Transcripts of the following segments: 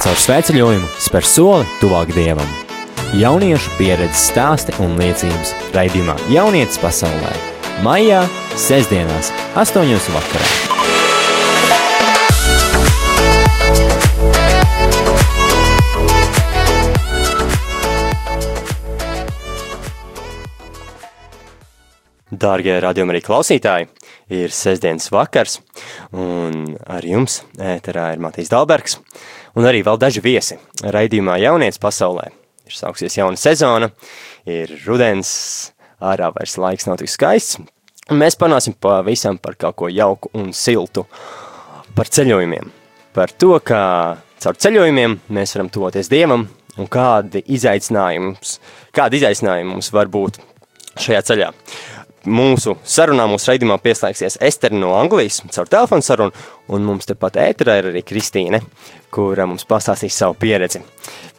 Caur svētceļojumu spēr soli tuvāk Dievam. Jauniešu pieredzes stāsti un liecības raidījumā Jaunietis pasaulē. Maijā, sestdienās, astoņos vakarā. Dārgie radiokamā klausītāji, ir sestdienas vakars, un ar jums ēterā ir Matīs Dalbergs, un arī vēl daži viesi. Raidījumā Jaunietis pasaulē. Ir sāksies jauna sezona, ir rudens, ārā vairs laiks nav tik skaists, un mēs panāsim pavisam par kaut ko jauku un siltu, par ceļojumiem, par to, kā caur ceļojumiem mēs varam tuvoties Dievam, un kādi izaicinājumi, kādi izaicinājumi mums var būt šajā ceļā mūsu sarunā, mūsu raidījumā pieslēgsies Estere no Anglijas caur telefonu sarunu, un mums tepat ēterā ir arī Kristīne, kura mums pastāstīs savu pieredzi.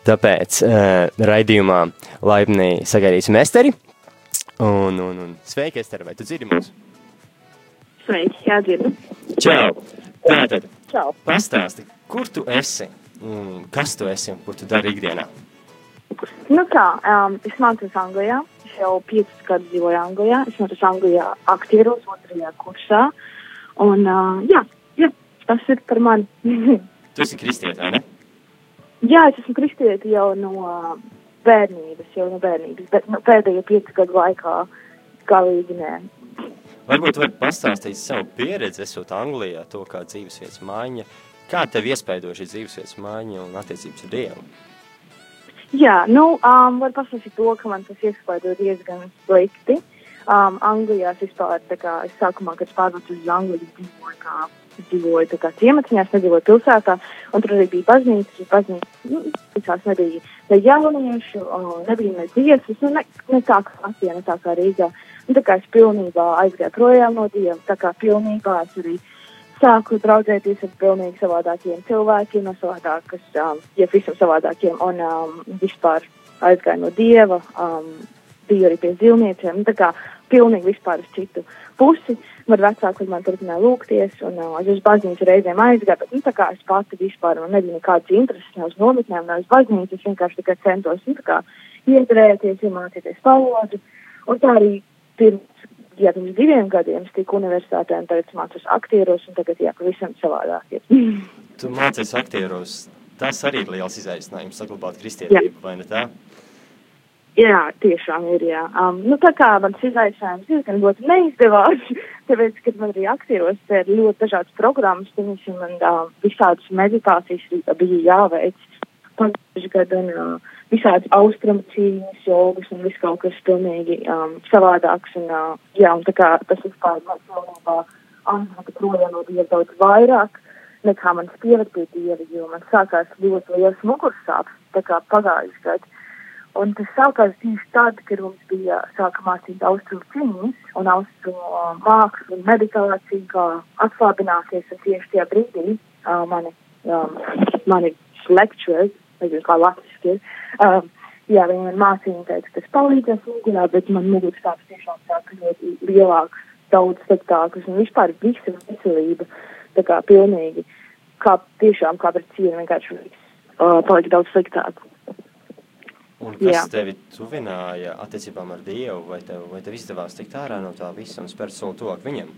Tāpēc uh, raidījumā laipni sagaidīsim Esteri, un, un, un sveiki, Estere, vai tu dzirdi mūs? Sveiki, jā, dzirdu. Čau! Tātad, Čau. pastāsti, kur tu esi, un kas tu esi, un kur tu dari ikdienā? Nu kā, um, es mācos Anglijā. Jau piecus gadus dzīvoju Anglijā. Es mācos Anglijā aktieros otrajā kursā. Un, uh, jā, jā, tas ir par mani. Tu esi kristietā, ne? jā, es esmu kristieti jau no bērnības, jau no bērnības, bet nu, pēdējo piecu gadu laikā galīgi nē. Varbūt var pastāstīt savu pieredzi, esot Anglijā, to kā dzīvesvietas maiņa. Kā tev iespaido šī dzīvesvietas maiņa un attiecības ar Dievu? Jā, nu, um, var pasakīt to, ka man tas iespaido diezgan slikti. Um, Anglijā es vispār, tā kā es sākumā, kad pārvācu uz Angliju, dzīvoju kā, dzīvoju tā kā ciematiņā, es nedzīvoju pilsētā, un tur arī bija baznīca, un baznīca, nu, visās nebija ne jauniešu, uh, nebija ne dziesmas, nu, ne, ne tā kā Latvijā, ne tā kā Rīgā. Un tā kā es pilnībā aizgāju projām no Dieva, tā kā pilnībā es arī sāku draudzēties ar pilnīgi savādākiem cilvēkiem, no savādākas, um, ja visam savādākiem, un um, vispār aizgāju no dieva, um, biju arī pie zīlniecēm, tā kā pilnīgi vispār uz citu pusi. Man vecāki man turpināja lūgties, un uh, es uz baznīcu reizēm aizgāju, bet, nu, tā kā es pati vispār, man nebija nekādas intereses ne uz nometnēm, ne uz baznīcu, es vienkārši tikai centos, nu, tā kā ieturēties, iemācīties valodu, un tā arī pirms jā, pirms diviem gadiem es tiku universitātē un tagad mācos aktieros un tagad, jā, pavisam savādāk ir. Tu mācies aktieros, tas arī ir liels izaicinājums saglabāt kristietību, vai ne tā? Jā, tiešām ir, jā. Um, nu, tā kā mans izaicinājums diezgan ļoti neizdevās, tāpēc, kad man arī aktieros ir ļoti dažādas programmas, piemēram, man uh, visādas meditācijas bija jāveic pagājuši gadu un uh, visādi austrumu cīņas, jogas un viss kaut kas pilnīgi um, savādāks. Un, uh, jā, un tā kā tas vispār man pilnībā atnāka projām no dieva daudz vairāk nekā man pieved pie dieva, jo man sākās ļoti liels mugursāps, tā kā pagājuši gadu. Un tas sākās tieši tad, kad mums bija sāka mācīt austrumu cīņas un austrumu uh, mākslu un meditāciju, kā atslābināties, un tieši tajā brīdī uh, mani, um, mani lecturers, nezinu, kā latviski ir, um, jā, viņi man mācīja, teica, tas palīdzēs mugurā, bet man mugurstāps tiešām sāka ļoti lielāks, daudz sliktāks, un vispār visa veselība, tā kā pilnīgi, kā tiešām kā pret cienu, vienkārši uh, palika daudz sliktāk. Un kas Jā. tevi tuvināja attiecībām ar Dievu, vai tev, vai tev izdevās tikt ārā no tā visa un spērt soli tuvāk viņam?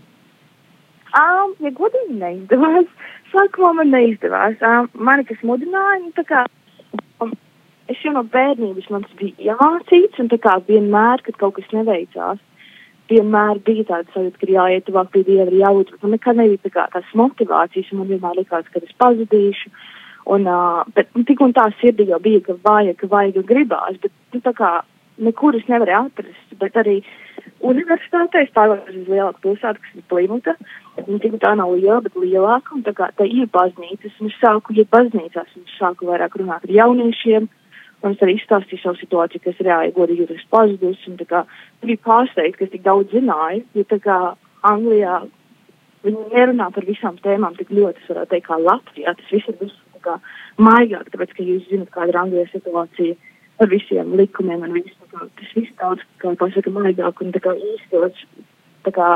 Um, ja godīgi neizdevās, sākumā man neizdevās. Um, mani kas mudināja, nu, tā kā, um, es jau no bērnības man tas bija iemācīts, un tā kā vienmēr, kad kaut kas neveicās, vienmēr bija tāds sajūta, ka ir jāiet tuvāk pie Dieva, ir jābūt, bet man nekad nebija tā kā tās motivācijas, un man vienmēr likās, ka es pazudīšu. Un, uh, bet nu, tik un tā sirdī jau bija, ka vajag, ka vajag un gribās, bet nu, tā kā nekur es nevarēju atrast, bet arī universitātē es pārvācu uz lielāku pilsētu, kas ir Plimuta, un tik tā nav liela, bet lielāka, un tā kā tā ir baznīcas, un es sāku iet baznīcās, un es sāku vairāk runāt ar jauniešiem, un es arī izstāstīju savu situāciju, kas reāli godīgi jūtas pazudus, un tā kā bija pārsteigta, ka es tik daudz zināju, jo tā kā Anglijā viņi nerunā par visām tēmām tik ļoti, es varētu teikt, kā Latvijā, tas viss ir viss tā kā maigāk, tāpēc, ka jūs zinat, kāda ir Anglijā situācija ar visiem likumiem un visu, kā tas viss daudz, kā pasaka, maigāk un tā kā īstos, tā kā,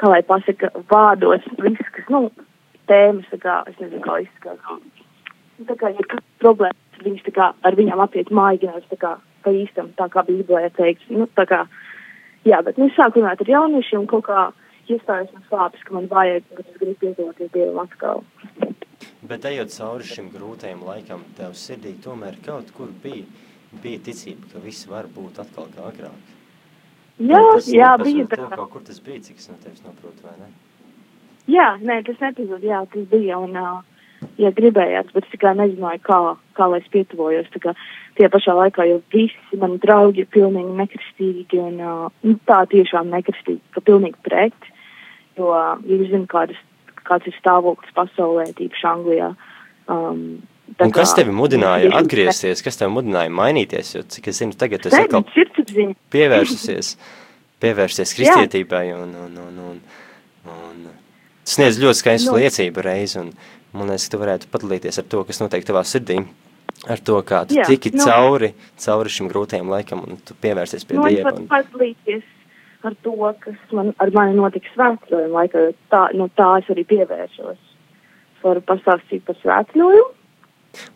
kā lai pasaka, vārdos, viss, kas, nu, tēmas, tā kā, es nezinu, kā izskatās, tā kā ir problēmas, viņas tā kā ar viņām apiet mājiņās, tā kā pa īstam, tā kā Bībelē teikts. Nu, tā kā, jā, bet nu, es sāku runāt ar jauniešiem, kaut kā iestājas man sāpes, ka man vajag, bet es gribu piedoties Dievam atkal. Bet ejot cauri šim grūtajam laikam, tev sirdī tomēr kaut kur bija, bija ticība, ka viss var būt atkal kā agrāk. Jā, tas jā, bija. To, kaut kur tas bija, cik es no tevis noprotu, vai ne? Jā, nē, tas nepazūd, jā, tas bija, un, ja gribējās, bet tikai nezināju, kā, kā lai es pietuvojos, tā kā tie pašā laikā, jo visi mani draugi ir pilnīgi nekristīgi, un, nu, tā tiešām nekristīgi, ka pilnīgi pret, jo, ja jūs zināt, kādas, kāds ir stāvoklis pasaulē, tīpaši Anglijā, um, Un kas tevi mudināja atgriezties, kas tevi mudināja mainīties, jo, cik es zinu, tagad tu esi atkal pievērsusies, pievērsies kristietībai un, un, un, un, un sniedz ļoti skaistu Nu. liecību reizi, un man liekas, ka tu varētu padalīties ar to, kas notiek tavā sirdī, ar to, kā tu Jā, tiki nu. cauri, cauri šim grūtajam laikam, un tu pievērsies pie Nu, Dieva. Un, padalīties ar to, kas man, ar mani notika svētceļojuma laikā, jo tā, nu, tā es arī pievēršos. Es varu pastāstīt par svētceļojumu.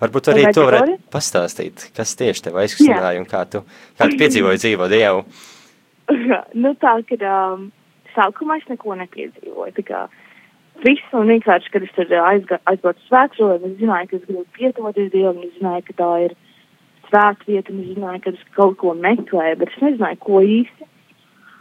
varbūt arī to tu varētu pastāstīt, kas tieši tev aizkustināja un kā tu, kā tu piedzīvoji dzīvo Dievu. nu, tā, ka um, sākumā es neko nepiedzīvoju. Tā kā viss man vienkārši, kad es tur aizbraucu svētceļojumu, es zināju, ka es gribu piedoties Dievam, es zināju, ka tā ir svētvieta, un es zināju, ka es kaut ko meklēju, bet es nezināju, ko īsti.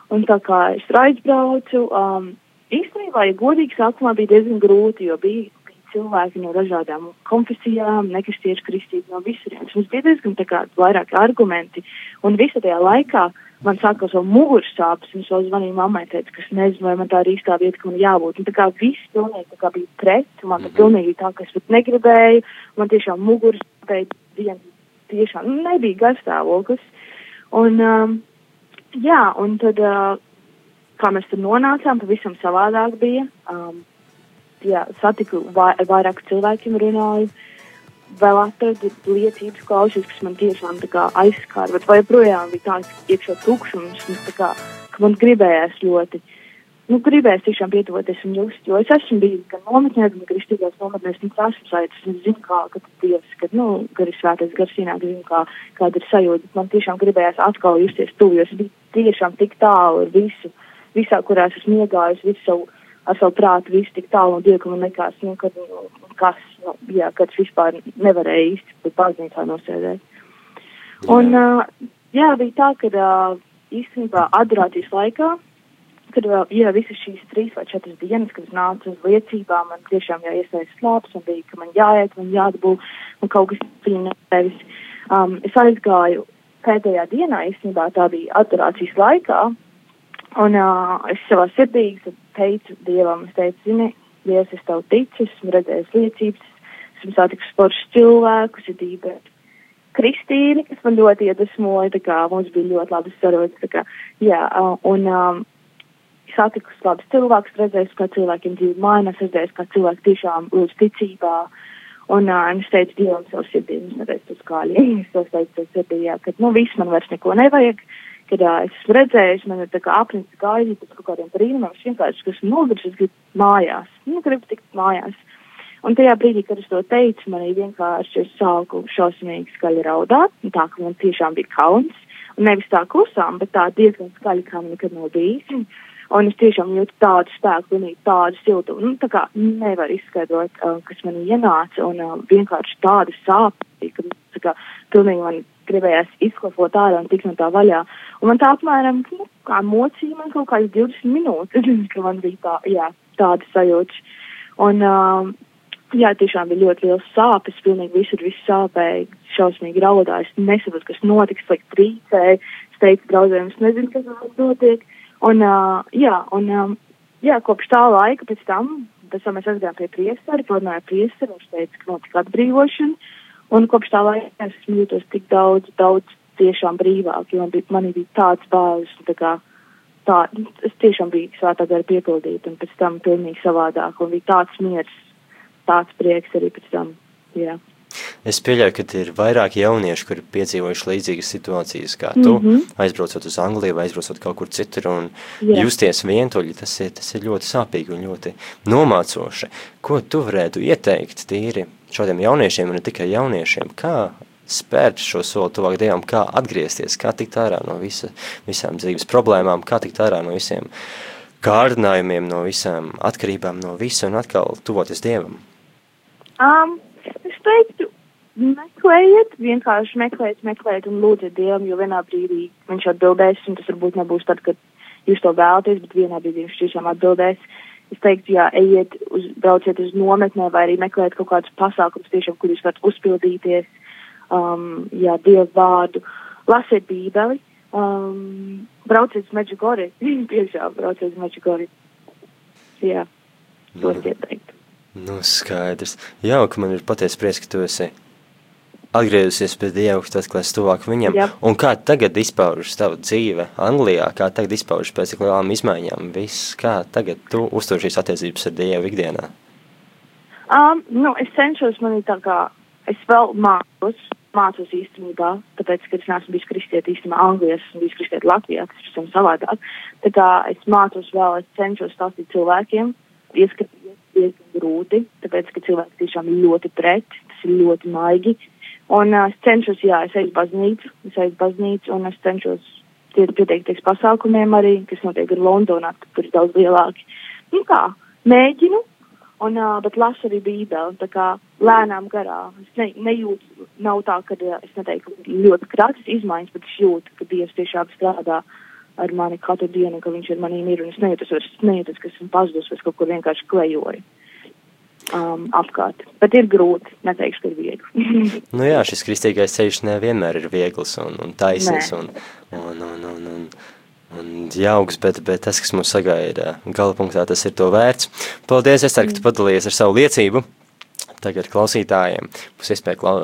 Un tā kā es aizbraucu, um, īstenībā, ja godīgi, sākumā bija diezgan grūti, jo bija, bija cilvēki no dažādām konfesijām, nekristieši, kristīgi no visurienes. Mums bija diezgan tā kā vairāki argumenti, un visa tajā laikā man sākās vēl muguras sāpes, un es vēl zvanīju mammai, teicu, ka es nezinu, vai man tā ir īstā vieta, kur man jābūt. Un tā kā viss pilnīgi tā kā bija pret, un man mm -hmm. pilnīgi tā, ka es pat negribēju, man tiešām muguras sāpēja viens, tiešām nebija garstāvoklis. Un, um, jā, un tad, uh, kā mēs tur nonācām, pavisam savādāk bija. Um, jā, satiku vai, vairāk cilvēkiem runāju, vēl atradu liecības klausījus, kas man tiešām aizskāra, bet vai joprojām bija tāds iekšā tukšums, un tā kā, ka man gribējās ļoti, nu, gribējās tiešām pietuvoties un just, jo es esmu bijis gan nometnēs, gan kristīgās nometnēs, un tās esmu sajūtas, un es zinu, kā, ka Dievs, ka, nu, gari svētais gars ienāk, zinu, kā, kāda ir sajūta, man tiešām gribējās atkal justies tuvu, jo es biju tiešām tik tālu ar visu, visā, kurās esmu iegājusi, visu savu ar savu prātu visu tik tālu no Dieva, ka man likās, nu, kad, nu, kas, nu, jā, kad es vispār nevarēju īsti baznīcā nosēdēt. Un, uh, jā, bija tā, ka uh, īstenībā adorācijas laikā, kad vēl, jā, visas šīs trīs vai četras dienas, kad es nācu uz liecībām, man tiešām jāiestājas slāpes, un bija, ka man jāiet, man jādabū, un kaut kas nevis. Um, es aizgāju pēdējā dienā, īstenībā tā bija adorācijas laikā, Un uh, es savā sirdī teicu Dievam, es teicu, zini, Dievs, es tev ticu, esmu redzējis liecības, esmu satikus foršus cilvēkus, ir īpaši Kristīni, kas man ļoti iedvesmoja, tā kā mums bija ļoti labas sarunas, tā kā, jā, uh, un um, satikus labus cilvēkus, redzējis, kā cilvēkiem dzīve mainās, redzējis, kā cilvēki tiešām lūdz ticībā, un uh, es teicu Dievam savu sirdī, es neteicu uz kāļi, es to teicu savu sirdī, jā, ka, nu, viss man vairs neko nevajag, kad uh, es esmu redzējis, man ir tā kā apnicis gaidīt par kaut kādiem brīnumiem, es vienkārši esmu noguris, es gribu mājās, nu, gribu tikt mājās. Un tajā brīdī, kad es to teicu, man vienkārši es sāku šausmīgi skaļi raudāt, tā, ka man tiešām bija kauns, un nevis tā klusām, bet tā diezgan skaļi, kā man nekad nav bijis. Un es tiešām jūtu tādu spēku, pilnīgi tādu siltu, nu, tā kā nevar izskaidrot, uh, kas man ienāca, un uh, vienkārši tādu sāpju, ka, tā kā, pilnīgi man gribējās izklafot ārā un tikt no tā vaļā. Un man tā apmēram, nu, kā mocīja man kaut kādas 20 minūtes, ka man bija tā, jā, tāda sajūta. Un, um, jā, tiešām bija ļoti liels sāpes, pilnīgi visur viss sāpēja, šausmīgi raudāja, es nesaprotu, kas notiks, lai trīcēju, es teicu draugiem, es nezinu, kas man notiek. Un, uh, jā, un, um, jā, kopš tā laika pēc tam, pēc tam mēs aizgājām pie priesteri, parunāju ar priesteri, viņš teica, ka notika atbrīvošana, un kopš tā laika es esmu jūtos tik daudz, daudz tiešām brīvāk, jo man bija, man bija tāds bāzes, un tā kā, tā, es tiešām biju svētā gara piepildīta, un pēc tam pilnīgi savādāk, un bija tāds miers, tāds prieks arī pēc tam, jā. Es pieļauju, ka ir vairāk jaunieši, kuri piedzīvojuši līdzīgas situācijas kā tu, mm -hmm. aizbraucot uz Angliju vai aizbraucot kaut kur citur un Jā. justies vientuļi, tas ir, tas ir ļoti sāpīgi un ļoti nomācoši. Ko tu varētu ieteikt tīri šādiem jauniešiem un ne tikai jauniešiem, kā spērt šo soli tuvāk Dievam, kā atgriezties, kā tikt ārā no visa, visām dzīves problēmām, kā tikt ārā no visiem kārdinājumiem, no visām atkarībām, no visa un atkal tuvoties Dievam? Um, es teiktu, meklējiet, vienkārši meklējiet, meklējiet un lūdziet Dievam, jo vienā brīdī viņš atbildēs, un tas varbūt nebūs tad, kad jūs to vēlaties, bet vienā brīdī viņš tiešām atbildēs. Es teiktu, jā, ejiet, uz, brauciet uz nometnē vai arī meklējiet kaut kādus pasākums tiešām, kur jūs varat uzpildīties, um, jā, Dievu vārdu, lasiet bībeli, um, brauciet uz Meģigori, tiešām brauciet uz Meģigori. Jā, to es ieteiktu. Nu, skaidrs. Jā, ka man ir patiesi prieks, ka tu esi atgriezusies pie Dieva, ka tu atklāsi tuvāk viņam. Jā. Un kā tagad izpaužas tava dzīve Anglijā? Kā tagad izpaužas pēc tik lielām izmaiņām? Viss, kā tagad tu uztur šīs attiecības ar Dievu ikdienā? Um, nu, es cenšos manī tā kā, es vēl mācos, mācos īstenībā, tāpēc, ka es neesmu bijis kristieti īstenībā Anglijā, esmu bijis kristieti Latvijā, kas ir savādāk. Tā kā es mācos vēl, es cenšos stāstīt cilvēkiem, ieskatīt diezgan grūti, tāpēc, ka cilvēki tiešām ir ļoti pret, tas ir ļoti maigi. Un uh, es cenšos, jā, es eju baznīcu, es eju baznīcu un es cenšos pieteikties pasākumiem arī, kas notiek ar Londonā, tur ir daudz lielāki. Nu kā, mēģinu, un, uh, bet lasu arī bībeli, tā kā lēnām garā. Es ne, nejūtu, nav tā, ka uh, es neteiktu ļoti krātas izmaiņas, bet es jūtu, ka Dievs tiešām strādā ar mani katru dienu, ka viņš ar maniem ir, un es nejūtos, es nejūtos, ka esmu pazudus, vai kaut kur vienkārši klejoju um, apkārt. Bet ir grūti, neteikšu, ka ir viegli. nu jā, šis kristīgais ceļš nevienmēr ir viegls un, un taisnīgs un, un, un, un, un, un jauks, bet, bet tas, kas mums sagaida gala punktā, tas ir to vērts. Paldies, es ceru, ka tu padalījies ar savu liecību. Tagad klausītājiem būs iespēja klau,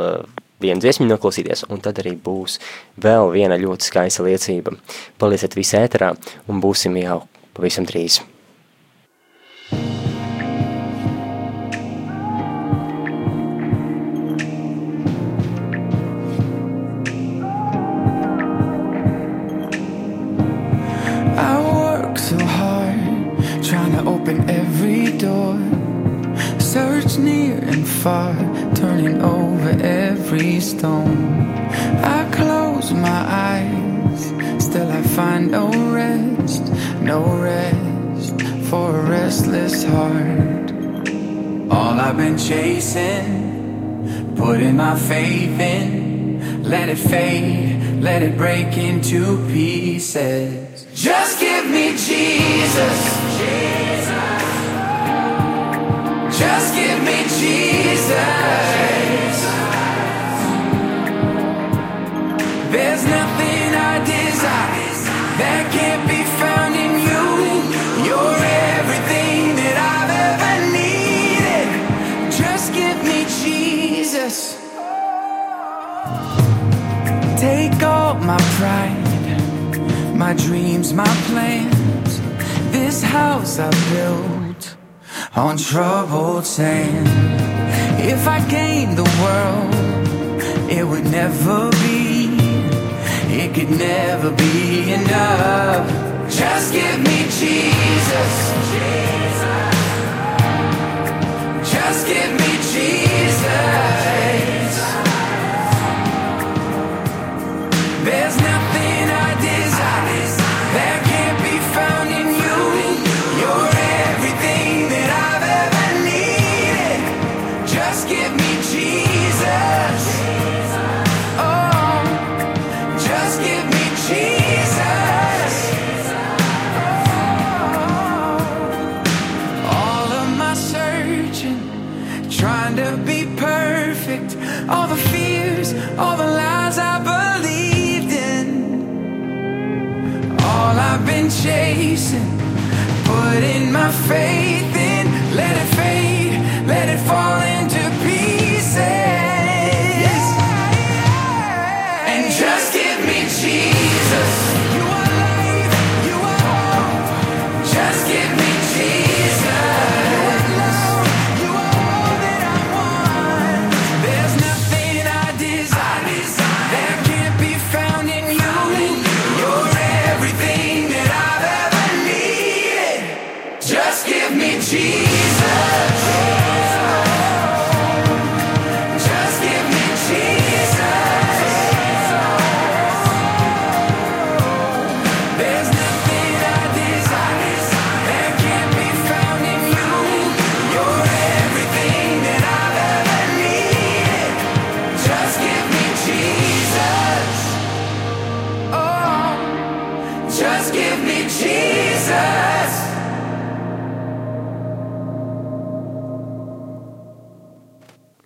vienu dziesmu noklausīties, un tad arī būs vēl viena ļoti skaista liecība. Palieciet visi ēterā un būsim jau pavisam drīz. Far, turning over every stone. I close my eyes, still I find no rest, no rest for a restless heart. All I've been chasing, putting my faith in, let it fade, let it break into pieces. Just give me Jesus. Just give me Jesus. There's nothing I desire that can't be found in you. You're everything that I've ever needed. Just give me Jesus. Take all my pride, my dreams, my plans. This house I built on troubled sand. If I gained the world, it would never be, it could never be enough. Just give me Jesus. Jesus. Just give me Jesus.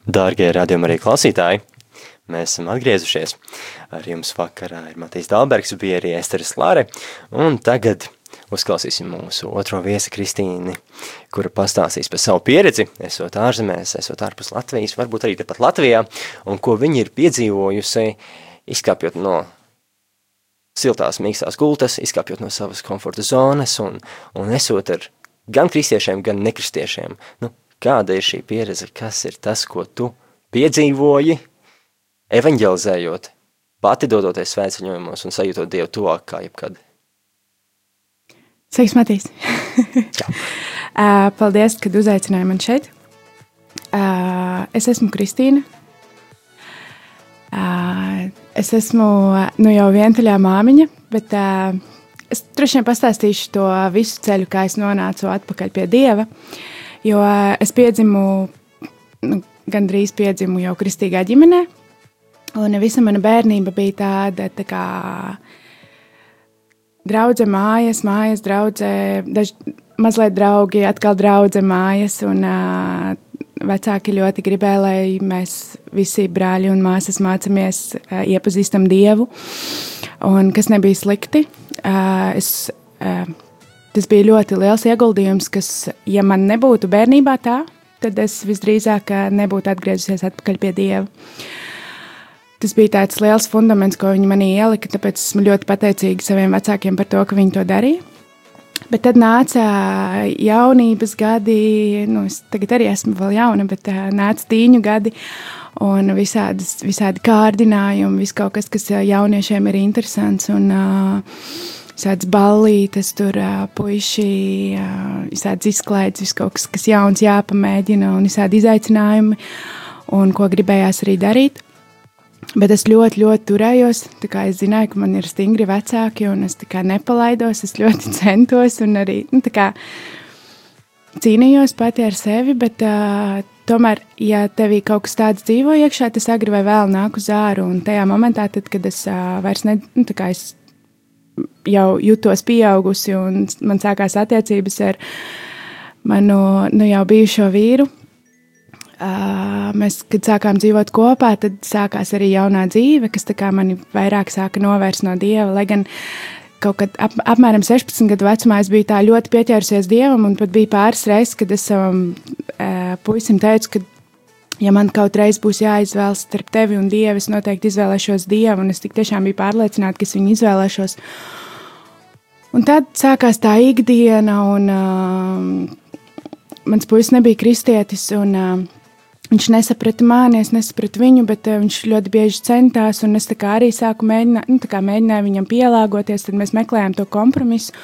Dārgie radījumi arī klausītāji, mēs esam atgriezušies. Ar jums vakarā ir Matīs Dalbergs, bija arī Esteris Lāre, un tagad uzklausīsim mūsu otro viesi Kristīni, kura pastāstīs par savu pieredzi, esot ārzemēs, esot ārpus Latvijas, varbūt arī tepat Latvijā, un ko viņa ir piedzīvojusi, izkāpjot no siltās, mīkstās gultas, izkāpjot no savas komforta zonas un, un esot ar gan kristiešiem, gan nekristiešiem. Nu, Kāda ir šī pieredze? Kas ir tas, ko tu piedzīvoji, evanģelizējot, pati dodoties svētceļojumos un sajūtot Dievu tuvāk kā jebkad? Sveiks, Matīs! Paldies, ka uzaicināji man šeit. Es esmu Kristīna. Es esmu nu, jau vientuļā māmiņa, bet es droši vien pastāstīšu to visu ceļu, kā es nonācu atpakaļ pie Dieva. Uh, Jo eh, es piedzimu, nu, gandrīz piedzimu jau kristīgā ģimenē, un visa mana bērnība bija tāda tā kā draudzē mājas, mājas draudzē, daž, mazliet draugi, atkal draudzē mājas, un uh, vecāki ļoti gribēja, lai mēs visi brāļi un māsas mācāmies, uh, iepazīstam Dievu, un kas nebija slikti. Uh, es, uh, Tas bija ļoti liels ieguldījums, kas, ja man nebūtu bērnībā tā, tad es visdrīzāk eh, nebūtu atgriezusies atpakaļ pie Dieva. Tas bija tāds liels fundaments, ko viņi manī ielika, tāpēc esmu ļoti pateicīga saviem vecākiem par to, ka viņi to darīja. Bet tad nāca jaunības gadi, nu, es tagad arī esmu vēl jauna, bet uh, nāca tīņu gadi un visādas, visādi kārdinājumi, viss kaut kas, kas jauniešiem ir interesants. Un, uh, visādas ballītes, tur uh, puiši, uh, visādas izklaides, kaut kas, kas jauns jāpamēģina un visādi izaicinājumi, un ko gribējās arī darīt. Bet es ļoti, ļoti turējos. Es zināju, ka man ir stingri vecāki, un es nepalaidos. Es ļoti centos un arī nu, kā, cīnījos pati ar sevi. Bet, uh, tomēr, ja tevī kaut kas tāds dzīvo iekšā, tas agri vai vēl nāk uz āru. Un tajā momentā, tad, kad es uh, vairs ne, nu, es jau jutos pieaugusi, un man sākās attiecības ar manu nu, jau bijušo vīru. Uh, mēs, kad sākām dzīvot kopā, tad sākās arī jaunā dzīve, kas mani vairāk sāka novērst no dieva. Lai gan kaut kad ap, apmēram 16 gadu vecumā es biju tā ļoti pieķērusies dievam, un pat bija pāris reizes, kad es savam uh, puisim teicu, ka ja man kaut reiz būs jāizvēlas starp tevi un dievu, es noteikti izvēlēšos dievu, un es tik tiešām biju pārliecināta, ka es viņu izvēlēšos. Un tad sākās tā ikdiena, un uh, mans puisis nebija kristietis, un uh, viņš nesaprata mani, es nesapratu viņu, bet uh, viņš ļoti bieži centās, un es arī sāku mēģināt, nu, mēģināju viņam pielāgoties, tad mēs meklējām to kompromisu.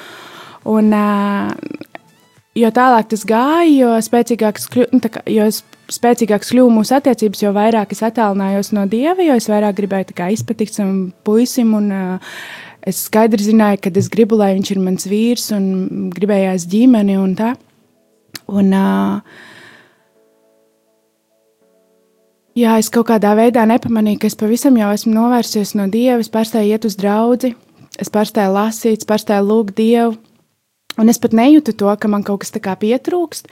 Un, uh, jo tālāk tas gāja, jo spēcīgāks, nu, kā, jo spēcīgāks kļuva mūsu attiecības, jo vairāk es attālinājos no dieva, jo es vairāk gribēju izpatikt savam puisim. Un, uh, es skaidri zināju, ka es gribu, lai viņš ir mans vīrs un gribējās ģimeni un tā. Un, uh, Jā, es kaut kādā veidā nepamanīju, ka es pavisam jau esmu novērsies no dieva. Es pārstāju iet uz draugu, es pārstāju lasīt, pārstāju lūgt dievu. Un es pat nejūtu to, ka man kaut kas tā kā pietrūkst.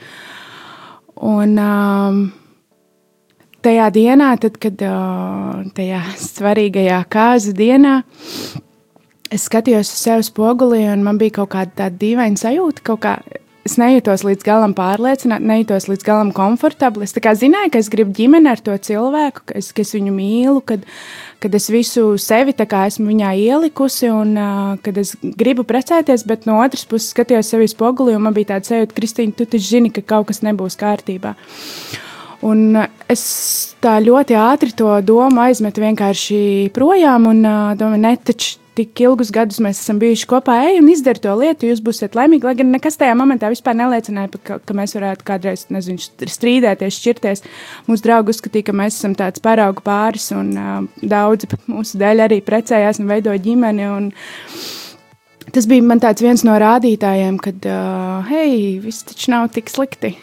Un um, tajā dienā, tad, kad uh, tajā svarīgajā kāzu dienā, es skatījos uz sevi spogulī, un man bija kaut kāda tāda dīvaina sajūta, kaut kā es nejūtos līdz galam pārliecināta, nejūtos līdz galam komfortabli. Es zināju, ka es gribu ģimeni ar to cilvēku, ka es, ka es viņu mīlu, kad, kad es visu sevi esmu viņā ielikusi un uh, kad es gribu precēties, bet no otras puses skatījos sevi spoguli un man bija tāds sajūta, Kristīna, tu taču zini, ka kaut kas nebūs kārtībā. Un es tā ļoti ātri to domu aizmetu vienkārši projām un uh, domāju, ne, taču tik ilgus gadus mēs esam bijuši kopā, ej un izdari to lietu, jūs būsiet laimīgi. Lai gan nekas tajā momentā vispār neliecināja, ka, ka mēs varētu kādreiz nezinu, strīdēties, šķirties. Mūsu draugi uzskatīja, ka mēs esam tāds paraugu pāris, un uh, daudzi mūsu dēļ arī precējās un veidoja ģimeni. Un, Tas bija viens no rādītājiem, kad, uh, hei, viss taču nav tik slikti.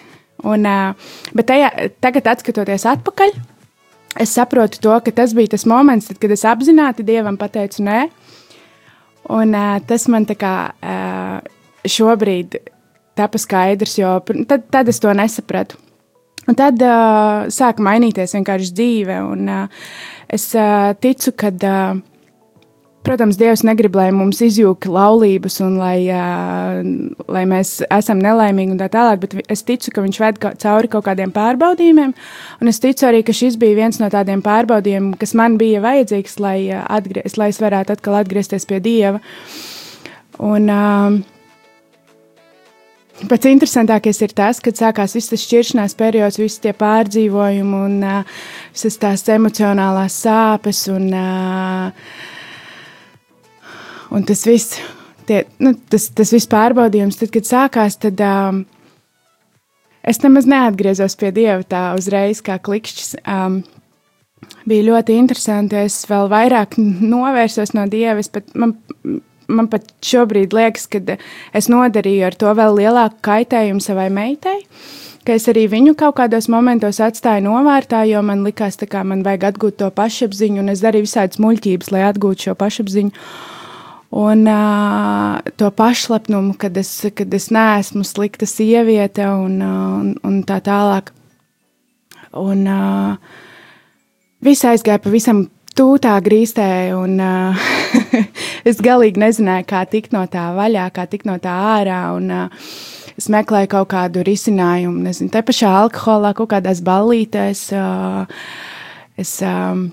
Un, uh, bet tajā, tagad, skatoties atpakaļ, es saprotu to, ka tas bija tas moments, tad, kad es apzināti dievam pateicu nē. Un, uh, tas man tā kā uh, šobrīd tapa skaidrs, jo tad, tad es to nesapratu. Un tad uh, sāka mainīties vienkārši dzīve. Un, uh, es uh, ticu, ka, uh, protams, Dievs negrib, lai mums izjūta laulības un lai, uh, lai mēs esam nelaimīgi un tā tālāk, bet es ticu, ka Viņš ved cauri kaut kādiem pārbaudījumiem. Un es ticu arī, ka šis bija viens no tādiem pārbaudījumiem, kas man bija vajadzīgs, lai, atgriez, lai es varētu atkal atgriezties pie Dieva. Un, uh, Pats interesantākais ir tas, kad sākās viss tas šķiršanās periods, visi tie pārdzīvojumi un uh, visas tās emocionālās sāpes un, uh, un tas viss, tie, nu, tas, tas viss pārbaudījums, tad, kad sākās, tad um, es nemaz neatgriezos pie Dieva tā uzreiz kā klikšķis. Um, bija ļoti interesanti, es vēl vairāk novērsos no Dieva, pat, man, man pat šobrīd liekas, ka es nodarīju ar to vēl lielāku kaitējumu savai meitai. Ka es arī viņu kaut kādos momentos atstāju novārtā, jo man likās, ka man vajag atgūt to pašapziņu, un es darīju visādas muļķības, lai atgūtu šo pašapziņu. Un uh, to pašlepnumu, kad es, kad es neesmu slikta sieviete, un, un, un tā tālāk. Un uh, viss aizgāja pavisam tūtā grīstē, un uh, es galīgi nezināju, kā tikt no tā vaļā, kā tikt no tā ārā. Un, uh, es meklēju kaut kādu risinājumu, nezinu, te pašā alkoholā, kaut kādās ballītēs. Uh, es um,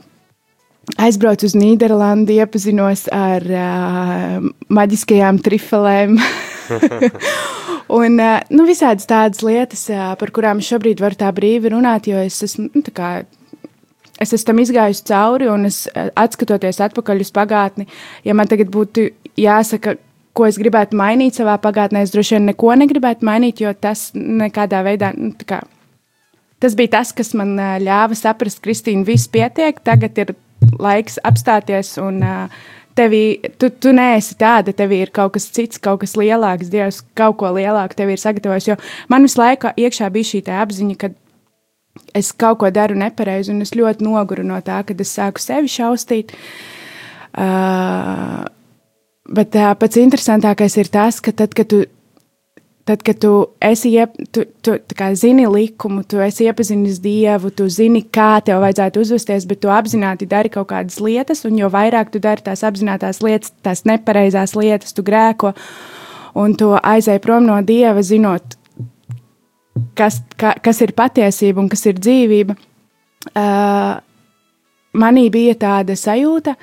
aizbraucu uz Nīderlandi, iepazinos ar uh, maģiskajām trifelēm. Un uh, nu, visādas tādas lietas, uh, par kurām es šobrīd varu tā brīvi runāt, jo es esmu nu, kā, es esmu tam izgājusi cauri, un es atskatoties atpakaļ uz pagātni, ja man tagad būtu jāsaka, ko es gribētu mainīt savā pagātnē, es droši vien neko negribētu mainīt, jo tas nekādā veidā. Nu, kā, tas bija tas, kas man ļāva saprast, Kristīna, viss pietiek, tagad ir laiks apstāties un uh, Tevi, tu, tu neesi tāda, tev ir kaut kas cits, kaut kas lielāks, Dievs kaut ko lielāku tev ir sagatavojis. Jo man visu laiku iekšā bija šī apziņa, ka es kaut ko daru nepareizi, un es ļoti noguru no tā, ka es sāku sevi šausmīt. Uh, bet uh, pats interesantākais ir tas, ka tad, kad tu, tad, kad tu esi iep, tu, tu, zini likumu, tu esi iepazinis Dievu, tu zini, kā tev vajadzētu uzvesties, bet tu apzināti dari kaut kādas lietas, un jo vairāk tu dari tās apzinātās lietas, tās nepareizās lietas, tu grēko, un tu aizēji prom no Dieva, zinot, kas, ka, kas ir patiesība un kas ir dzīvība, uh, manī bija tāda sajūta,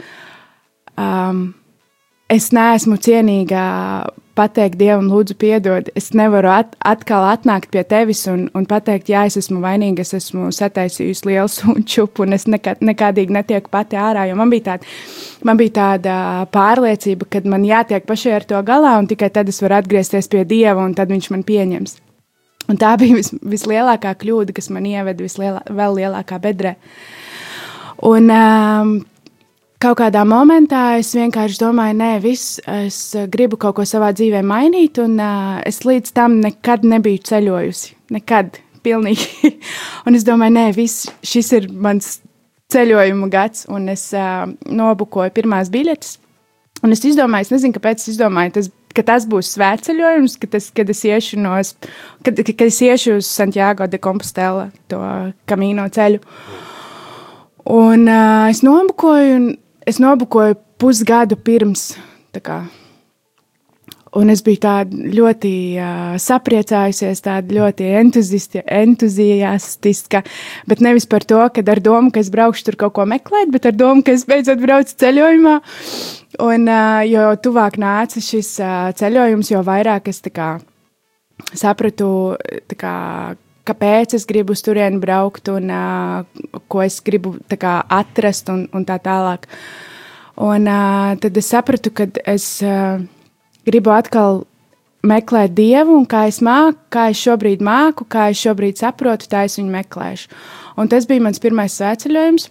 um, es neesmu cienīga pateikt Dievam, lūdzu, piedod. Es nevaru at, atkal atnākt pie tevis un, un pateikt, jā, es esmu vainīga, es esmu sataisījusi lielu sunčupu un es nekad, nekādīgi netieku pati ārā. Man bija, tāda, man bija tāda pārliecība, ka man jātiek pašai ar to galā un tikai tad es varu atgriezties pie Dieva un tad viņš man pieņems. Un tā bija vis, vislielākā kļūda, kas man ieveda vislielā, vēl lielākā bedrē. Un um, kaut kādā momentā es vienkārši domāju, nē, viss, es gribu kaut ko savā dzīvē mainīt, un uh, es līdz tam nekad nebiju ceļojusi. Nekad, pilnīgi. un es domāju, nē, viss, šis ir mans ceļojuma gads, un es uh, nobukoju pirmās biļetes. Un es izdomāju, es nezinu, kāpēc es izdomāju, tas ka tas būs svētceļojums, ka tas, kad es iešu no, kad, kad es iešu uz Santiago de Compostela, to kamīno ceļu. Un uh, es nobukoju, un es nobukoju pusgadu pirms, kā, Un es biju ļoti uh, sapriecājusies, ļoti entuziastiska. Bet nevis par to, ka ar domu, ka es braukšu tur kaut ko meklēt, bet ar domu, ka es beidzot braucu ceļojumā. Un, uh, jo tuvāk nāca šis uh, ceļojums, jo vairāk es kā, sapratu, kā, kāpēc es gribu uz turieni braukt un uh, ko es gribu kā, atrast un, un tā tālāk. Un uh, tad es sapratu, ka es. Uh, gribu atkal meklēt dievu, un kā es māku, kā es šobrīd māku, kā es šobrīd saprotu, tā es viņu meklēšu. Un tas bija mans pirmais svētceļojums.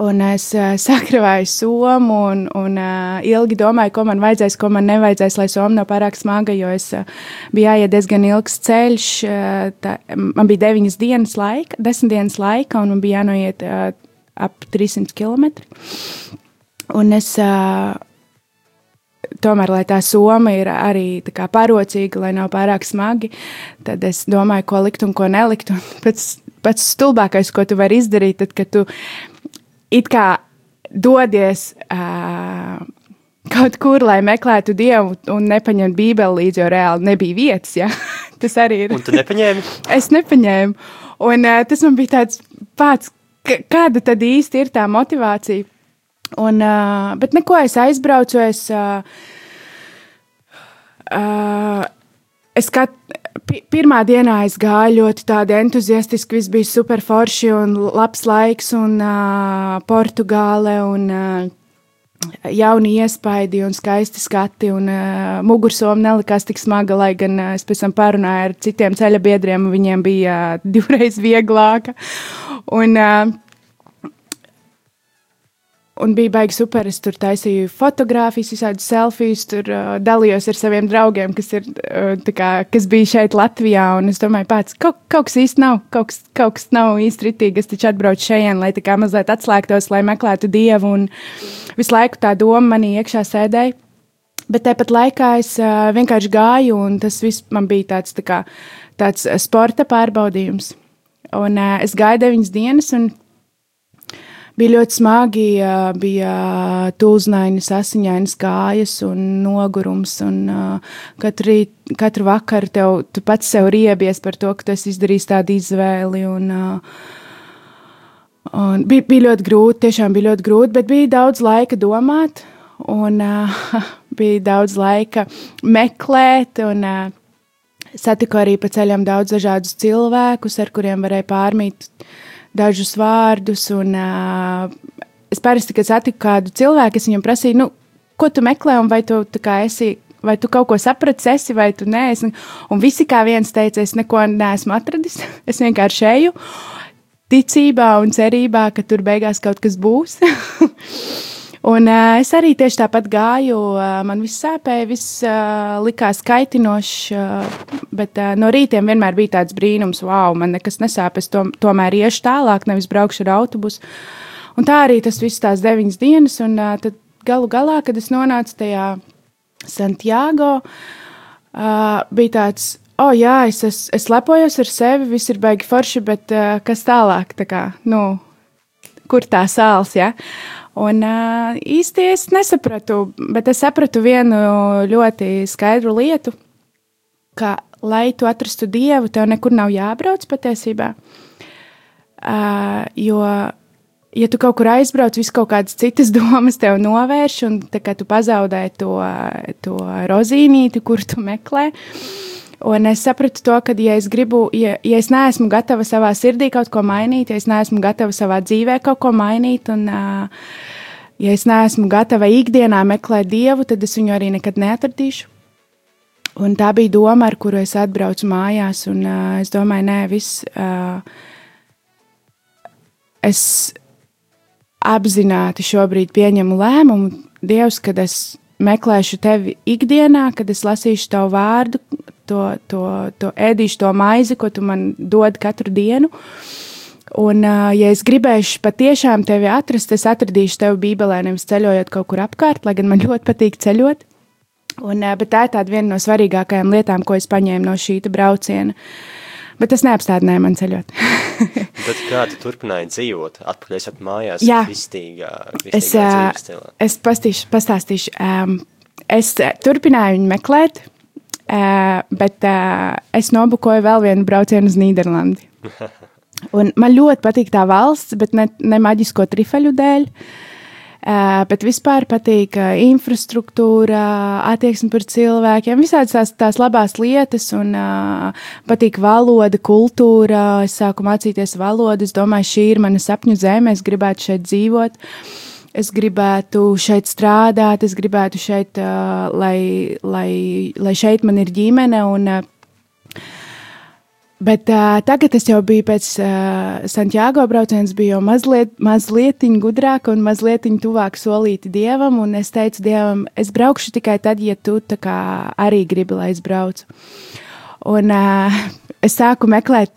Un es uh, sakravēju somu un, un uh, ilgi domāju, ko man vajadzēs, ko man nevajadzēs, lai soma nav pārāk smaga, jo es uh, biju jāiet diezgan ilgs ceļš. Uh, tā, man bija deviņas dienas laika, desmit dienas laika, un man bija jānoiet uh, ap 300 km. Un es uh, tomēr, lai tā soma ir arī kā parocīga, lai nav pārāk smagi, tad es domāju, ko likt un ko nelikt. Un pats, pats stulbākais, ko tu vari izdarīt, tad, kad tu it kā dodies. Uh, kaut kur, lai meklētu dievu un nepaņemtu bībeli līdzi, jo reāli nebija vietas. Ja? tas arī ir. Un tu nepaņēmi? es nepaņēmu. Un uh, tas man bija tāds pats, kāda tad īsti ir tā motivācija. Un, uh, bet neko es aizbraucu. Es, uh, uh, es kat, pirmā dienā es gāju ļoti tādi entuziastiski, viss bija super forši un labs laiks un uh, Portugāle un uh, jauni iespaidi un skaisti skati, un uh, mugursoma nelikās tik smaga, lai gan uh, es pēc tam pārunāju ar citiem ceļa biedriem, un viņiem bija uh, divreiz vieglāka. Un, uh, Un bija baigi super. Es tur taisīju fotogrāfijas, visādus selfijas, tur uh, dalījos ar saviem draugiem, kas, ir, uh, kā, kas bija šeit Latvijā. Un es domāju, pats kaut, kaut kas īsti nav, kaut kas, kaut kas nav īsti ritīgi. Es taču atbraucu šeit, lai tā kā mazliet atslēgtos, lai meklētu dievu. Un visu laiku tā doma manī iekšā sēdēja. Bet tāpat laikā es uh, vienkārši gāju, un tas viss man bija tāds, tā kā, tāds sporta pārbaudījums. Un uh, es gāju deviņas dienas, un bija ļoti smagi, bija tūznainas, asiņainas kājas un nogurums. Un, katru, rīt, katru vakaru tev, tu pats sev riebies par to, ka tu esi izdarījis tādu izvēli. Un, un bija, bija ļoti grūti, tiešām bija ļoti grūti, bet bija daudz laika domāt. Un uh, bija daudz laika meklēt, un uh, satiku arī pa ceļam daudz dažādus cilvēkus, ar kuriem varēja pārmīt uh, dažus vārdus. Un, uh, es parasti, kad satiku kādu cilvēku, es viņam prasīju, nu, ko tu meklē, un vai tu esi. Vai tu kaut ko saprati, esi vai tu nē? Un visi kā viens teica, es neko neesmu atradis. Es vienkārši eju, ticībā un cerībā, ka tur beigās kaut kas būs. Un, uh, es arī tieši tāpat gāju. Uh, man viss sāpēja, viss uh, likās kaitinošs. Uh, bet uh, no rītiem vienmēr bija tāds brīnums, wow, man nekas nesāp. Es to, tomēr iešu tālāk, nevis braukšu ar autobusu. Un tā arī tas viss tās deviņas dienas. Un uh, tad galu galā, kad es nonācu tajā Santiago, uh, bija tāds. Oh, jā, es, es, es lepojos ar sevi, viss ir baigi forši, bet uh, kas tālāk? Tā kā, nu, kur tā sāls? Ja? Un uh, īsti es nesapratu, bet es sapratu vienu ļoti skaidru lietu, ka, lai tu atrastu dievu, tev nekur nav jābrauc patiesībā. Uh, jo, ja tu kaut kur aizbrauc, vis kaut kādas citas domas tev novērš, un tā kā tu pazaudē to, to rozīnīti, kur tu meklē. Un es sapratu to, ka, ja es gribu, ja, ja es neesmu gatava savā sirdī kaut ko mainīt, ja es neesmu gatava savā dzīvē kaut ko mainīt, un ja es neesmu gatava ikdienā meklēt dievu, tad es viņu arī nekad neatradīšu. Un tā bija doma, ar kuru es atbraucu mājās, un uh, es domāju, nē, viss. Uh, es apzināti šobrīd pieņemu lēmumu, Dievs, kad es meklēšu tevi ikdienā, kad es lasīšu tavu vārdu, to, to, to ēdīšu to maizi, ko tu man dod katru dienu. Un, ja es gribēšu patiešām tevi atrast, es atradīšu tevi Bībelē, nevis ceļojot kaut kur apkārt, lai gan man ļoti patīk ceļot. Un, bet tā ir viena no svarīgākajām lietām, ko es paņēmu no šī brauciena. Bet tas neapstādināja man ceļot. bet kā tu turpināji dzīvot? Atpakaļ esat mājās, Jā. vistīgā, vistīgā es, es pastīšu, pastāstīšu. Um, es turpināju viņu meklēt, uh, bet uh, es nobukoju vēl vienu braucienu uz Nīderlandi. Un man ļoti patīk tā valsts, bet ne, ne maģisko trifeļu dēļ. Uh, Uh, bet vispār patīk uh, infrastruktūra, attieksme pret cilvēkiem, visādas tās, tās labās lietas, un uh, patīk valoda, kultūra. Es sāku mācīties valodu, es domāju, šī ir mana sapņu zeme, es gribētu šeit dzīvot. Es gribētu šeit strādāt, es gribētu šeit, uh, lai, lai, lai šeit man ir ģimene. Un, uh, Bet uh, tagad es jau biju pēc uh, Santiago brauciena, biju jau mazliet, mazliet gudrāka un mazliet tuvāk solīti dievam. Es teicu dievam, es braukšu tikai tad, ja tu arī gribi, lai es braucu. Un uh, es sāku meklēt,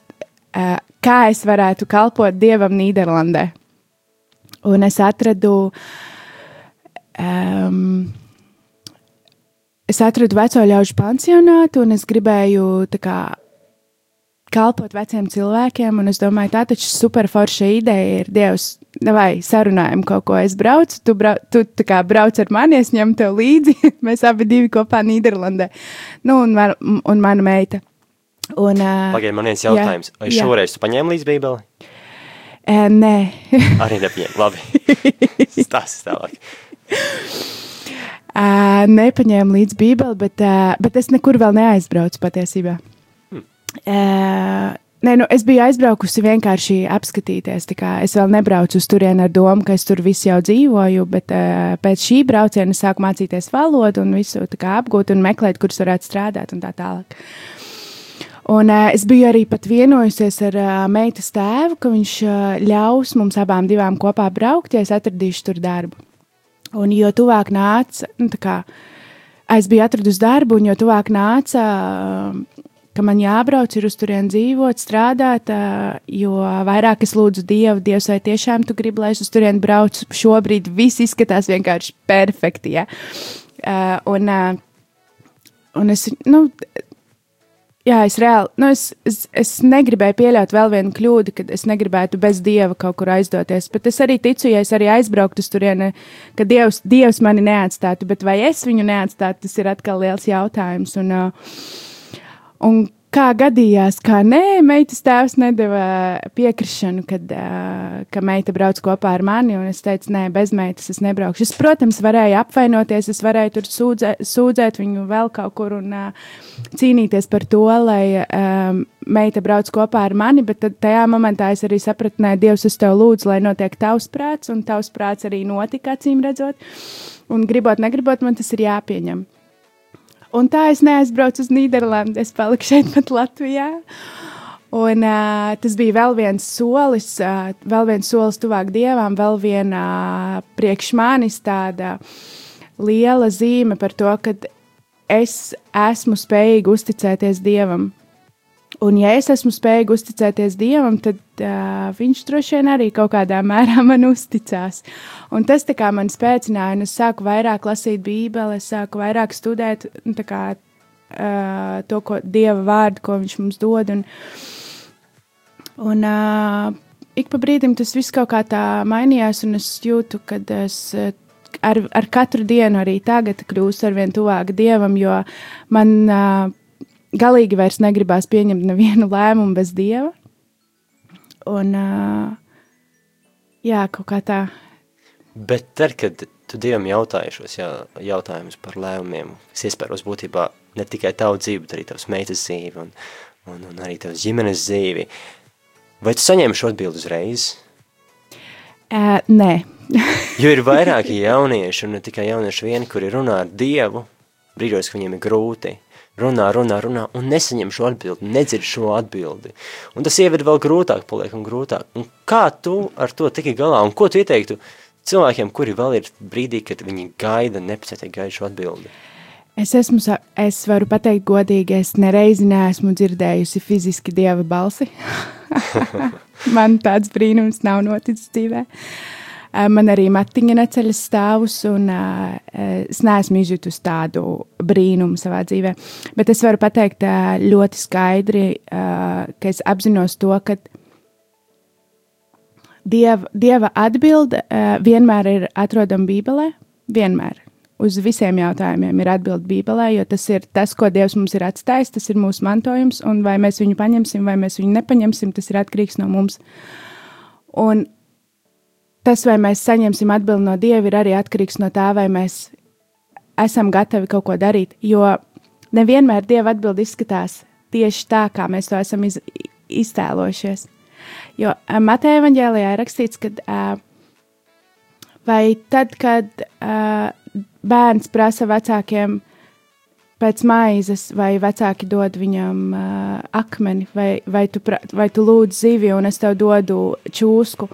uh, kā es varētu kalpot dievam Nīderlandē. Un es atradu. Um, es atradu veco ļaužu pansionātu, un es gribēju kā kalpot veciem cilvēkiem, un es domāju, tā taču super forša ideja ir Dievs. Vai sarunājam kaut ko, es braucu, tu, brau, tu tā kā brauc ar mani, es ņemu tev līdzi, mēs abi divi kopā Nīderlandē, nu, un, man, un mana meita. Un, uh, Pagaid, man viens jautājums. Vai jā. šoreiz tu paņēmi līdz bībeli? Uh, nē, Arī nepaņēmi. Labi. Stāsts tālāk. uh, nepaņēmu līdzi Bībeli, bet, uh, bet es nekur vēl neaizbraucu patiesībā. Hmm. Uh, Nē, nu, es biju aizbraukusi vienkārši apskatīties. Es vēl nebraucu uz turieni ar domu, ka es tur visu jau dzīvoju, bet uh, pēc šī brauciena sāku mācīties valodu un visu kā apgūt un meklēt, kurus varētu strādāt un tā tālāk. Un, uh, es biju arī vienojusies ar uh, meitas tēvu, ka viņš uh, ļaus mums abām divām kopā braukt, ja es atradīšu tur darbu. Un jo tuvāk nāca, nu, kā es biju atradusi darbu, un jo tuvāk nāca, uh, ka man jābrauc ir uz turieni dzīvot, strādāt, uh, jo vairāk es lūdzu Dievu, Dievs, vai tiešām tu gribi, lai es uz turieni braucu. Šobrīd viss izskatās vienkārši perfekti. Ja? Uh, un, uh, un es, nu, Jā, es reāli, nu, es, es, es negribēju pieļaut vēl vienu kļūdu, kad es negribētu bez dieva kaut kur aizdoties. Bet es arī ticu, ja es arī aizbrauktu uz turieni, ka dievs, dievs mani neatstātu, bet vai es viņu neatstātu, tas ir atkal liels jautājums. Un, uh, un kā gadījās, kā nē, meitas tēvs nedeva piekrišanu, kad uh, ka meita brauc kopā ar mani. Es teicu, nē, bez meitas es nebraukšu. Es, protams, varēju apvainoties, es varēju tur sūdzē, sūdzēt viņu vēl kaut kur un uh, cīnīties par to, lai um, meita brauc kopā ar mani. Bet tajā momentā es arī sapratu, nē, Dievs, es tev lūdzu, lai notiek tavs prāts, un tavs prāts arī notika, acīm redzot. Un gribot, negribot, man tas ir jāpieņem. Un tā es neaizbraucu uz Nīderlandi, es paliku šeit, pat Latvijā. Un, uh, tas bija vēl viens solis, uh, vēl viens solis tuvāk dievam, vēl viena uh, priekš manis tāda liela zīme par to, ka es esmu spējīga uzticēties dievam. Un, ja es esmu spējīga uzticēties Dievam, tad uh, Viņš droši vien arī kaut kādā mērā man uzticās. Un tas kā, man spēcināja, un es sāku vairāk lasīt Bībeli, es sāku vairāk studēt nu, kā, uh, to, ko Dieva vārdu, ko Viņš mums dod. Un, un uh, ik pa brīdim tas viss kaut kā tā mainījās, un es jūtu, ka es. Uh, Ar, ar katru dienu arī tagad kļūstu ar vien tuvāk dievam, jo man uh, galīgi vairs negribās pieņemt nevienu lēmumu bez dieva. Un, uh, jā, kaut kā tā. Bet tad, kad tu Dievam jautāji šos jā, jautājumus par lēmumiem, es iespēros būtībā ne tikai tavu dzīvi, bet arī tavas meitas dzīvi un, un, un arī tavas ģimenes dzīvi, vai tu saņēmi šo atbildi uzreiz? Uh, nē. jo ir vairāki jaunieši, un ne tikai jaunieši vieni, kuri runā ar Dievu, brīžos, ka viņiem ir grūti, runā, runā, runā, un nesaņem šo atbildi, nedzird šo atbildi. Un tas ieved vēl grūtāk, paliek un grūtāk. Un kā tu ar to tiki galā, un ko tu ieteiktu cilvēkiem, kuri vēl ir brīdī, kad viņi gaida, nepacietīgi gaida šo atbildi? Es, esmu, es varu pateikt godīgi, es nereizi neesmu dzirdējusi fiziski dieva balsi. Man tāds brīnums nav noticis dzīvē. Man arī matiņa neceļas stāvus, un uh, es neesmu izjutusi tādu brīnumu savā dzīvē. Bet es varu pateikt ļoti skaidri, ka es apzinos to, ka dieva, dieva atbilde vienmēr ir atrodama Bībelē. Vienmēr. Uz visiem jautājumiem ir atbilde Bībelē, jo tas ir tas, ko Dievs mums ir atstājis, tas ir mūsu mantojums, un vai mēs viņu paņemsim, vai mēs viņu nepaņemsim, tas ir atkarīgs no mums. Un tas, vai mēs saņemsim atbildi no Dieva, ir arī atkarīgs no tā, vai mēs esam gatavi kaut ko darīt. Jo nevienmēr Dieva atbildi izskatās tieši tā, kā mēs to esam iz, iztēlojušies. Jo Mateja evanģēlijā ir rakstīts, ka uh, vai tad, kad uh, bērns prasa vecākiem pēc maizes, vai vecāki dod viņam uh, akmeni, vai, vai, tu, pra, vai tu lūdz zivi, un es tev dodu čūsku.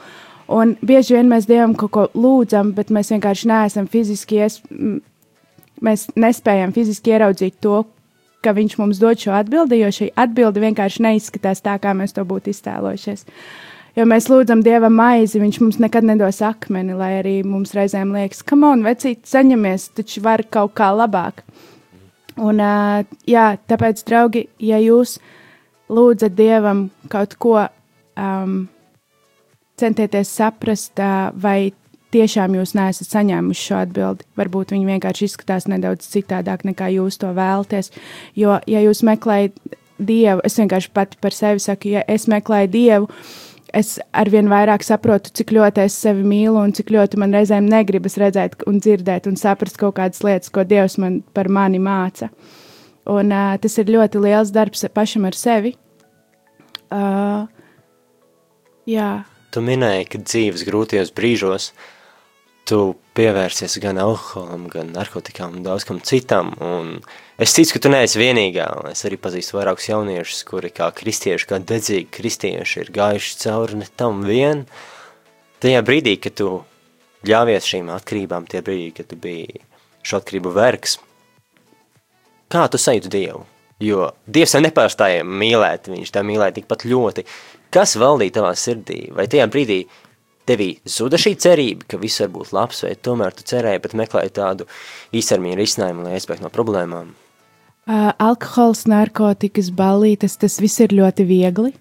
Un bieži vien mēs Dievam kaut ko lūdzam, bet mēs vienkārši neesam fiziski, ies, mēs nespējam fiziski ieraudzīt to, ka Viņš mums dod šo atbildi, jo šī atbilde vienkārši neizskatās tā, kā mēs to būtu iztēlojušies. Jo mēs lūdzam Dievam maizi, Viņš mums nekad nedos akmeni, lai arī mums reizēm liekas, ka man vecīt saņemies, taču var kaut kā labāk. Un, uh, jā, tāpēc, draugi, ja jūs lūdzat Dievam kaut ko, um, centieties saprast, vai tiešām jūs neesat saņēmuši šo atbildi. Varbūt viņi vienkārši izskatās nedaudz citādāk nekā jūs to vēlaties. Jo, ja jūs meklējat Dievu, es vienkārši pati par sevi saku, ja es meklēju Dievu, es arvien vairāk saprotu, cik ļoti es sevi mīlu un cik ļoti man reizēm negribas redzēt un dzirdēt un saprast kaut kādas lietas, ko Dievs man par mani māca. Un uh, tas ir ļoti liels darbs pašam ar sevi. Uh, jā. Tu minēji, ka dzīves grūtajos brīžos tu pievērsies gan alkoholam, gan narkotikām un daudz kam citam. Un es ticu, ka tu neesi vienīgā. Es arī pazīstu vairākus jauniešus, kuri kā kristieši, kā dedzīgi kristieši ir gājuši cauri ne tam vien. Tajā brīdī, kad tu ļāvies šīm atkarībām, tie brīdī, kad tu biji šo atkarību vergs, kā tu sajūti Dievu? Jo Dievs nepārstāja mīlēt, viņš tā mīlēja tikpat ļoti. Kas valdīja tavā sirdī? Vai tajā brīdī tevī zuda šī cerība, ka viss var būt labs, vai tomēr tu cerēji, bet meklēji tādu īstermiņu risinājumu, lai aizbēgtu no problēmām? Uh, alkohols, narkotikas, ballītes, tas viss ir ļoti viegli.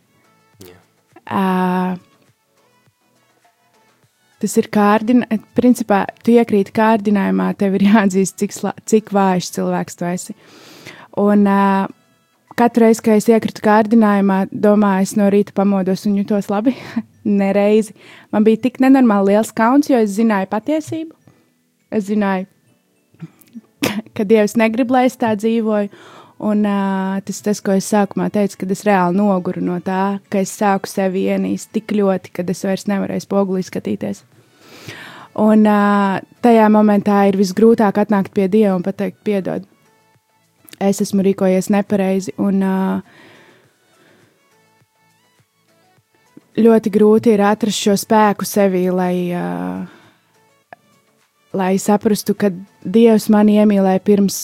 Jā. Uh, tas ir kārdinājums, principā, tu iekrīti kārdinājumā, tev ir jāatzīst, cik, cik vājš cilvēks tu esi. Un uh, katru reizi, kad es iekritu kārdinājumā, domāju, es no rīta pamodos un jutos labi. nereizi. Man bija tik nenormāli liels kauns, jo es zināju patiesību. Es zināju, ka, Dievs negrib, lai es tā dzīvoju. Un uh, tas, tas, ko es sākumā teicu, kad es reāli noguru no tā, ka es sāku sevi ienīst tik ļoti, ka es vairs nevarēju spogulī skatīties. Un uh, tajā momentā ir visgrūtāk atnākt pie Dieva un pateikt, piedod, es esmu rīkojies nepareizi. Un, ļoti grūti ir atrast šo spēku sevī, lai, lai saprastu, ka Dievs mani iemīlēja pirms,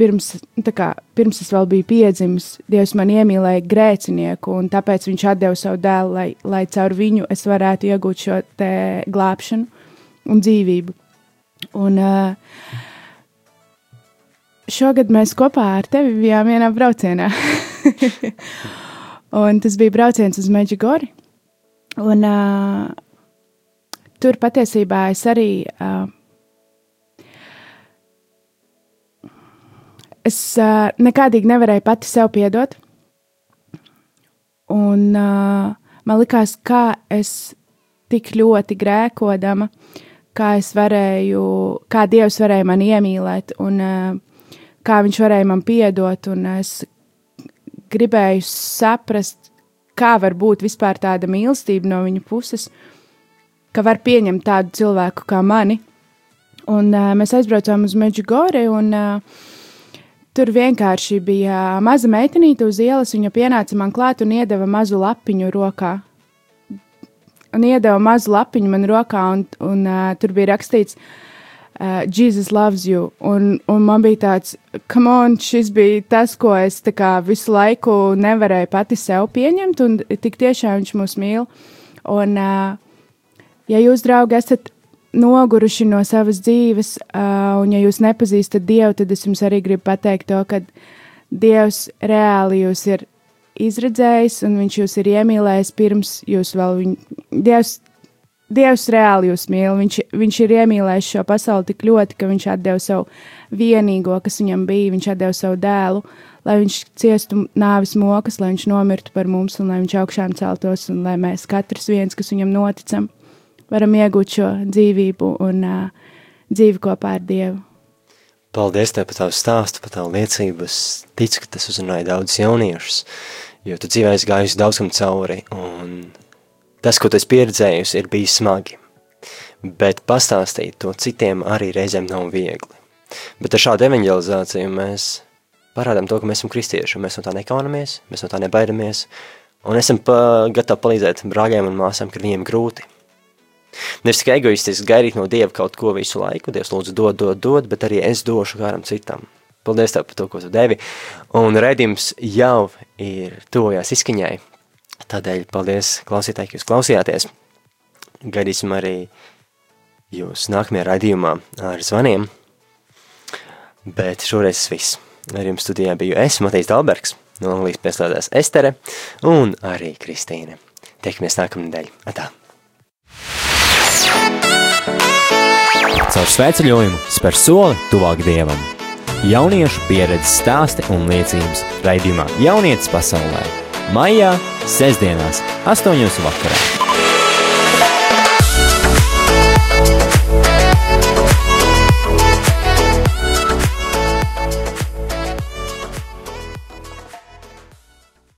pirms, kā, pirms es vēl biju piedzimis. Dievs man iemīlēja grēcinieku, un tāpēc viņš deva savu dēlu, lai, lai caur viņu es varētu iegūt šo glābšanu un dzīvību. Un, uh, šogad mēs kopā ar tevi bijām vienā braucienā. Un tas bija brauciens uz Meģigori. Un uh, tur patiesībā es arī. Uh, es uh, nekādīgi nevarēju pati sev piedot. Un uh, man likās, kā es tik ļoti grēkodama, kā es varēju, kā Dievs varēja mani iemīlēt, un uh, kā Viņš varēja man piedot. Es gribēju saprast, kā var būt vispār tāda mīlestība no viņa puses, ka var pieņemt tādu cilvēku kā mani. Un uh, mēs aizbraucām uz Meģigori, un uh, tur vienkārši bija maza meitenīte uz ielas. Viņa pienāca man klāt un iedeva mazu lapiņu rokā. Un iedeva mazu lapiņu man rokā, un, un uh, tur bija rakstīts, uh, uh, Jesus loves you. Un, un man bija tāds, come on, šis bija tas, ko es kā, visu laiku nevarēju pati sev pieņemt, un tik tiešām viņš mūs mīl. Un, uh, ja jūs, draugi, esat noguruši no savas dzīves, uh, un ja jūs nepazīstat Dievu, tad es jums arī gribu pateikt to, ka Dievs reāli jūs ir izredzējis, un viņš jūs ir iemīlējis pirms jūs vēl viņu. Dievs Dievs reāli jūs mīl. Viņš, viņš ir iemīlējis šo pasauli tik ļoti, ka viņš deva savu vienīgo, kas viņam bija. Viņš deva savu dēlu, lai viņš ciestu nāvis mokas, lai viņš nomirtu par mums un lai viņš augšām celtos un lai mēs katrs viens, kas viņam noticam, varam iegūt šo dzīvību un uh, dzīvi kopā ar Dievu. Paldies tev par tavu stāstu, par tavu liecību. Es ticu, ka tas uzrunāja daudzus jauniešus, jo tu dzīvē esi gājusi daudz kam cauri un tas, ko tu esi pieredzējusi, ir bijis smagi. Bet pastāstīt to citiem arī reizēm nav viegli. Bet ar šādu evanģelizāciju mēs parādām to, ka mēs esam kristieši, un mēs no tā nekaunamies, mēs no tā nebaidamies, un esam pa, gatavi palīdzēt brāļiem un māsām, kad viņiem grūti. Nevis tikai egoistiski gaidīt no Dieva kaut ko visu laiku, Dievs lūdzu dod, dod, dod, bet arī es došu kādam citam. Paldies tev par to, ko tu devi, un redzījums jau ir tojās izskaņai, Tādēļ paldies klausītāji, ka jūs klausījāties. Gaidīsim arī jūs nākamajā raidījumā ar zvaniem. Bet šoreiz viss. Ar jums studijā biju es, Matīs Dalbergs, no Anglijas pieslēdzās Estere un arī Kristīne. Tiekamies nākamnedēļ. Atā! Caur svētceļojumu spēr soli tuvāk Dievam. Jauniešu pieredzes stāsti un liecības raidījumā Jaunietis pasaulē. Maijā, sestdienās, astoņos vakarā.